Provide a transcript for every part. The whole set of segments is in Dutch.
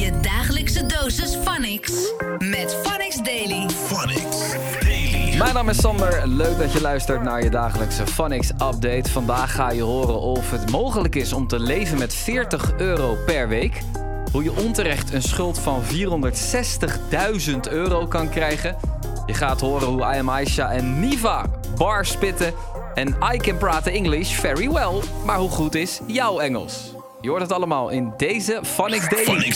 Je dagelijkse dosis Phonix. Met Phonix Daily. Mijn naam is Sander. Leuk dat je luistert naar je dagelijkse Phonix update. Vandaag ga je horen of het mogelijk is om te leven met 40 euro per week. Hoe je onterecht een schuld van 460.000 euro kan krijgen. Je gaat horen hoe I Am Aisha en Niva bar spitten. En I can praten English very well. Maar hoe goed is jouw Engels? Je hoort het allemaal in deze Phonix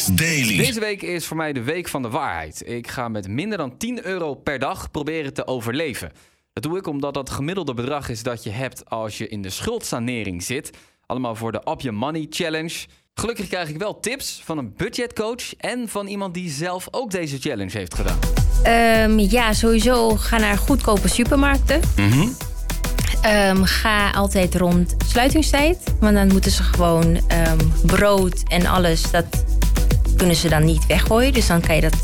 Daily. Deze week is voor mij de week van de waarheid. Ik ga met minder dan 10 euro per dag proberen te overleven. Dat doe ik omdat dat gemiddelde bedrag is dat je hebt als je in de schuldsanering zit. Allemaal voor de Up Your Money Challenge. Gelukkig krijg ik wel tips van een budgetcoach en van iemand die zelf ook deze challenge heeft gedaan. Ehm, ja, sowieso ga naar goedkope supermarkten. Ehm, ga altijd rond sluitingstijd. Want dan moeten ze gewoon ehm, brood en alles, dat kunnen ze dan niet weggooien. Dus dan kan je dat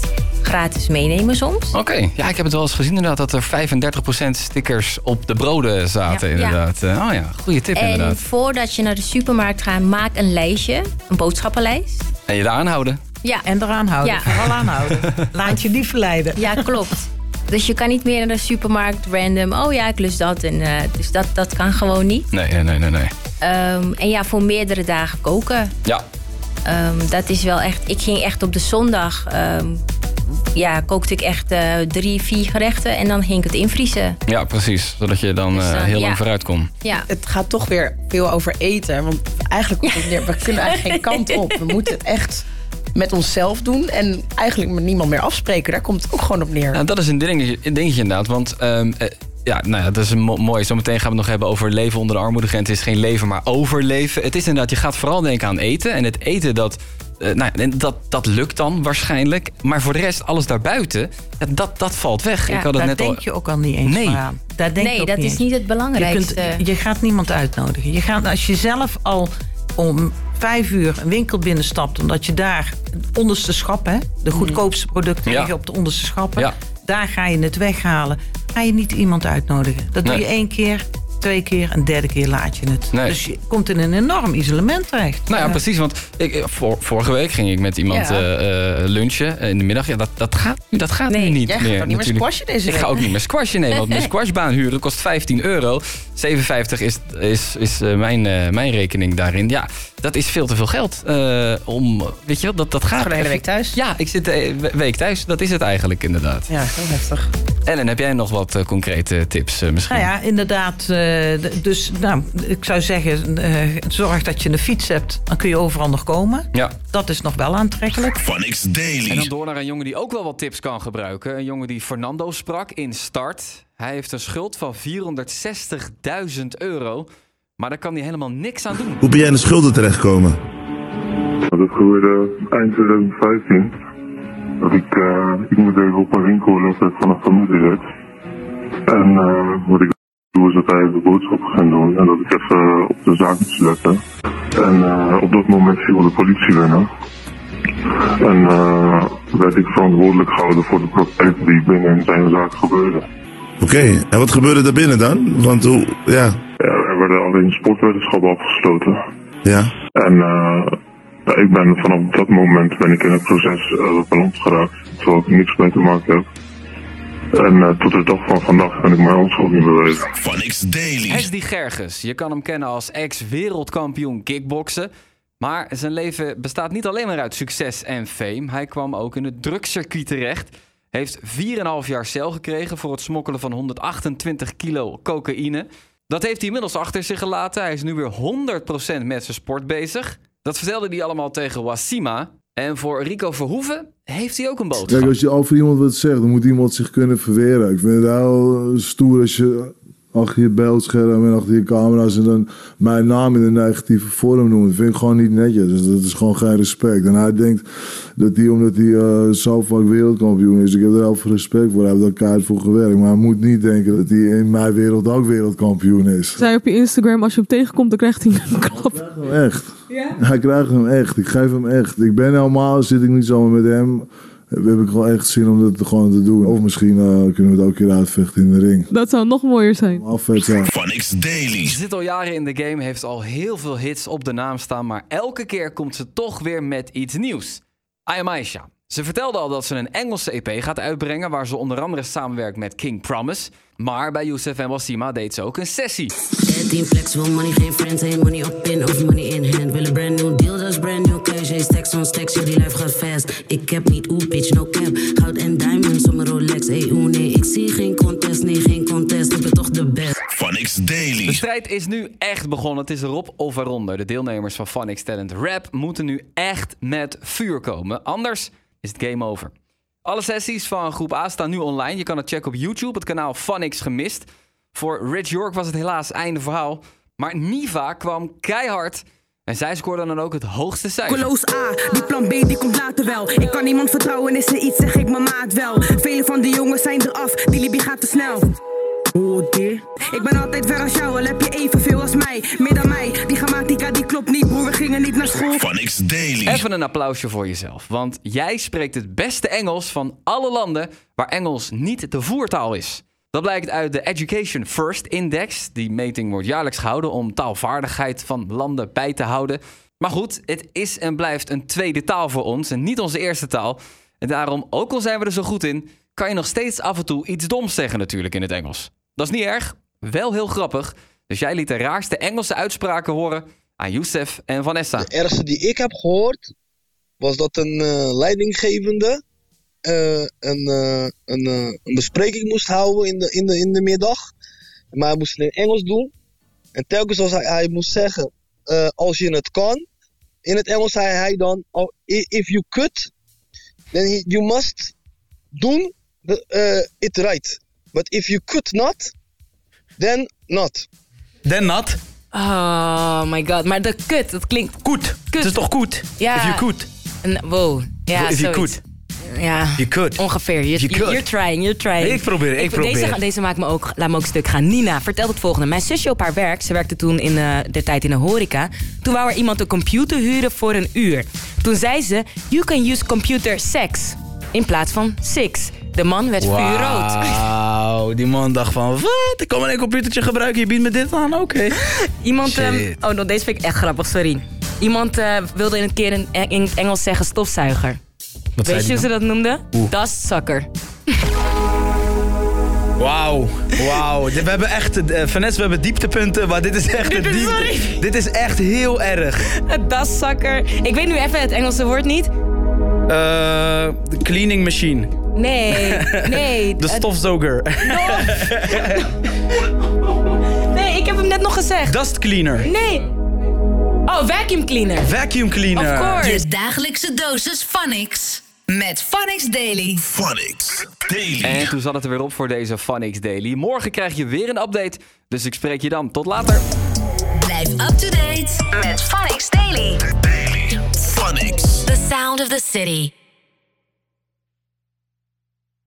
gratis meenemen soms. Oké, ja, ik heb het wel eens gezien inderdaad dat er 35% stickers op de broden zaten Ja. inderdaad. Eh, Oh ja, goede tip En inderdaad. voordat je naar de supermarkt gaat, maak een lijstje, een boodschappenlijst. En je daaraan houden. Ja, En eraan houden. Ja. Vooral aanhouden. Laat je niet verleiden. ja klopt. Dus je kan niet meer naar de supermarkt random. Oh ja, ik lust dat. En, eh, dus dat, dat kan gewoon niet. Nee, nee, nee, nee. nee. Ehm, en ja, voor meerdere dagen koken. Ja, Ehm, dat is wel echt. Ik ging echt op de zondag. ehm, ja, kookte ik echt eh, drie, vier gerechten. En dan ging ik het invriezen. ja, precies. Zodat je dan Dus eh, heel ja. lang vooruit kon. Ja. Het gaat toch weer veel over eten. Want eigenlijk komt het neer, we kunnen eigenlijk geen kant op. We moeten het echt met onszelf doen. En eigenlijk met niemand meer afspreken. Daar komt het ook gewoon op neer. Nou, dat is een dingetje, een dingetje inderdaad. Want ehm, eh, ja, nou ja, dat is mooi. Zometeen gaan we het nog hebben over leven onder de armoedegrens. Het is geen leven, maar overleven. Het is inderdaad, je gaat vooral denken aan eten. En het eten, dat, eh, nou, dat, dat lukt dan waarschijnlijk. Maar voor de rest, alles daarbuiten, dat, dat valt weg. Ja, Ik had het daar net denk al... je ook al niet eens Nee. aan. Daar denk je Nee, ook dat is eens. niet het je, belangrijkste. kunt, je gaat niemand uitnodigen. Je gaat, als je zelf al om vijf uur een winkel binnenstapt... omdat je daar het onderste schap, hè, de goedkoopste producten Ja. liggen op de onderste schappen... Ja. daar ga je het weghalen. Ga je niet iemand uitnodigen. Dat Nee. doe je één keer, twee keer en derde keer laat je het. Nee. Dus je komt in een enorm isolement terecht. Nou ja, precies. Want ik, eh, vor- vorige week ging ik met iemand Ja. eh, eh, lunchen in de middag. Ja, dat, dat gaat, dat gaat Nee, nu niet Jij gaat meer. ook niet meer squashen deze Ik ga ook niet meer squashen nemen, want mijn squashbaan huren kost 15 euro. 57 is, is, is mijn, mijn rekening daarin. Ja, dat is veel te veel geld. eh, om, weet je wel, dat, dat gaat. Gewoon de hele week thuis. Ja, ik zit de we- week thuis. Dat is het eigenlijk inderdaad. Ja, heel heftig. Ellen, heb jij nog wat eh, concrete tips eh, misschien? Nou ja, inderdaad. eh, dus nou, ik zou zeggen, eh, zorg dat je een fiets hebt. Dan kun je overal nog komen. Ja. Dat is nog wel aantrekkelijk. Phonix En dan Daily. door naar een jongen die ook wel wat tips kan gebruiken. Een jongen die Fernando sprak in start. Hij heeft een schuld van 460.000 euro. Maar daar kan hij helemaal niks aan doen. Hoe ben jij in de schulden terechtgekomen? Dat gebeurde eind 2015. Dat ik, eh, ik moet even op een winkel vanaf familielid. En eh, wat ik doe is dat hij even boodschappen gaan doen. En dat ik even op de zaak moest letten. En eh, op dat moment viel de politie binnen. En eh, werd ik verantwoordelijk gehouden voor de praktijk die binnen zijn zaak gebeurde. Oké, en wat gebeurde daar binnen dan? Want hoe, ja, werden alleen sportwetenschappen afgesloten. ja. En eh, ja, ik ben vanaf dat moment ben ik in het proces uh, beland geraakt, terwijl ik niks mee te maken heb. En eh, tot de dag van vandaag kan ik mijn onschuld niet bewijzen. Phonix Daily. Hesdy Gerges. Je kan hem kennen als ex-wereldkampioen kickboksen. Maar zijn leven bestaat niet alleen maar uit succes en fame. Hij kwam ook in het drugscircuit terecht. Heeft 4,5 jaar cel gekregen voor het smokkelen van 128 kilo cocaïne. Dat heeft hij inmiddels achter zich gelaten. Hij is nu weer 100% met zijn sport bezig. Dat vertelde hij allemaal tegen Wasima. En voor Rico Verhoeven heeft hij ook een boodschap. Kijk, als je over iemand wat zegt, dan moet iemand zich kunnen verweren. Ik vind het heel eh, stoer als je achter je beeldscherm en achter je camera's en dan mijn naam in een negatieve vorm noemt. Dat vind ik gewoon niet netjes. Dus dat is gewoon geen respect. En hij denkt dat hij, omdat hij eh, zo vaak wereldkampioen is, ik heb er heel veel respect voor. Hij heeft keihard voor gewerkt. Maar hij moet niet denken dat hij in mijn wereld ook wereldkampioen is. Zij op je Instagram, als je hem tegenkomt, dan krijgt hij een klap. hem echt. Hij krijgt hem echt. Ik geef hem echt. Ik ben helemaal, zit ik niet zomaar met hem. Heb ik gewoon echt zin om dat gewoon te doen. Of misschien eh, kunnen we het ook een keer uitvechten in de ring. Dat zou nog mooier zijn. Al vet zijn. Phonix Daily. Ze zit al jaren in de game, heeft al heel veel hits op de naam staan, maar elke keer komt ze toch weer met iets nieuws. I Am Aisha. Ze vertelde al dat ze een Engelse EP gaat uitbrengen... waar ze onder andere samenwerkt met King Promise. Maar bij Youssef en Wassima deed ze ook een sessie. 13 flex, money, geen friends, money op in of money in new cash. Hey, stacks on stacks, jullie life gaat fast. Ik heb niet oeh, bitch, no cap. Goud en diamonds om Rolex. Oeh, nee, ik zie geen contest, nee, geen contest. Ik ben toch de best. De Daily. strijd is nu echt begonnen. Het is erop of eronder. De deelnemers van Phonics Talent Rap moeten nu echt met vuur komen. Anders is het game over. Alle sessies van groep A staan nu online. Je kan het checken op YouTube, het kanaal Phonics Gemist. Voor Rich York was het helaas einde verhaal. Maar Niva kwam keihard. En zij scoorde dan ook het hoogste cijfer. Coloos A, die plan B die komt later wel. Ik kan niemand vertrouwen, is er iets, zeg ik mijn maat wel. Vele van de jongens zijn eraf, die Libby gaat te snel. Oh dear. Ik ben altijd ver als jou, al heb je evenveel als mij. Meer dan mij, die grammatica die klopt niet, broer, we gingen niet naar school. Phonics Daily. Even een applausje voor jezelf. Want jij spreekt het beste Engels van alle landen waar Engels niet de voertaal is. Dat blijkt uit de Education First Index. Die meting wordt jaarlijks gehouden om taalvaardigheid van landen bij te houden. Maar goed, het is en blijft een tweede taal voor ons en niet onze eerste taal. En daarom, ook al zijn we er zo goed in, kan je nog steeds af en toe iets doms zeggen natuurlijk in het Engels. Dat is niet erg, wel heel grappig. Dus jij liet de raarste Engelse uitspraken horen aan Youssef en Vanessa. De ergste die ik heb gehoord was dat een eh, leidinggevende eh, een, eh, een, eh, een bespreking moest houden in de, in, de, in de middag. Maar hij moest het in Engels doen. En telkens als hij, hij moest zeggen, eh, als je het kan, in het Engels zei hij dan, oh, if you could, then he- you must doen the, eh, it right. But if you could not, then not. Then not. Oh my god, maar de kut, dat klinkt... Goed. Het is toch goed? Ja. If you could. Wow. Ja, If you zoiets. could. Ja, You could. ongeveer. You, You. You're trying, you're trying. Ik probeer, ik probeer. Deze, deze maakt me ook, laat me ook stuk gaan. Nina vertelt het volgende. Mijn zusje op haar werk, ze werkte toen in eh, de tijd in de horeca. Toen wou er iemand een computer huren voor een uur. Toen zei ze, you can use computer sex. In plaats van six. De man werd vuurrood. Wauw, die man dacht van, wat? Ik kan maar een computertje gebruiken, je biedt me dit aan? Oké. Iemand, ehm, oh no, deze vind ik echt grappig, sorry. Iemand eh, wilde in een keer in, in het Engels zeggen stofzuiger. Wat Weet je hoe ze dat noemden? Hoe? Dustsucker. Wauw, wauw. We hebben echt, uh, Vanessa, we hebben dieptepunten, maar dit is echt Dit een is- diepte. sorry. Dit is echt heel erg. Het dustsucker. Ik weet nu even het Engelse woord niet. Eh, de cleaning machine. Nee, nee. De stofzoger. Nee, ik heb hem net nog gezegd. Dust cleaner. Nee. Oh, vacuum cleaner. Vacuum cleaner. Of course. Je dagelijkse dosis Phonics. Met Phonics Daily. Phonics Daily. En toen zat het er weer op voor deze Phonics Daily. Morgen krijg je weer een update. Dus ik spreek je dan. Tot later. Blijf up to date met Phonics Daily. Phonics. The sound of the city.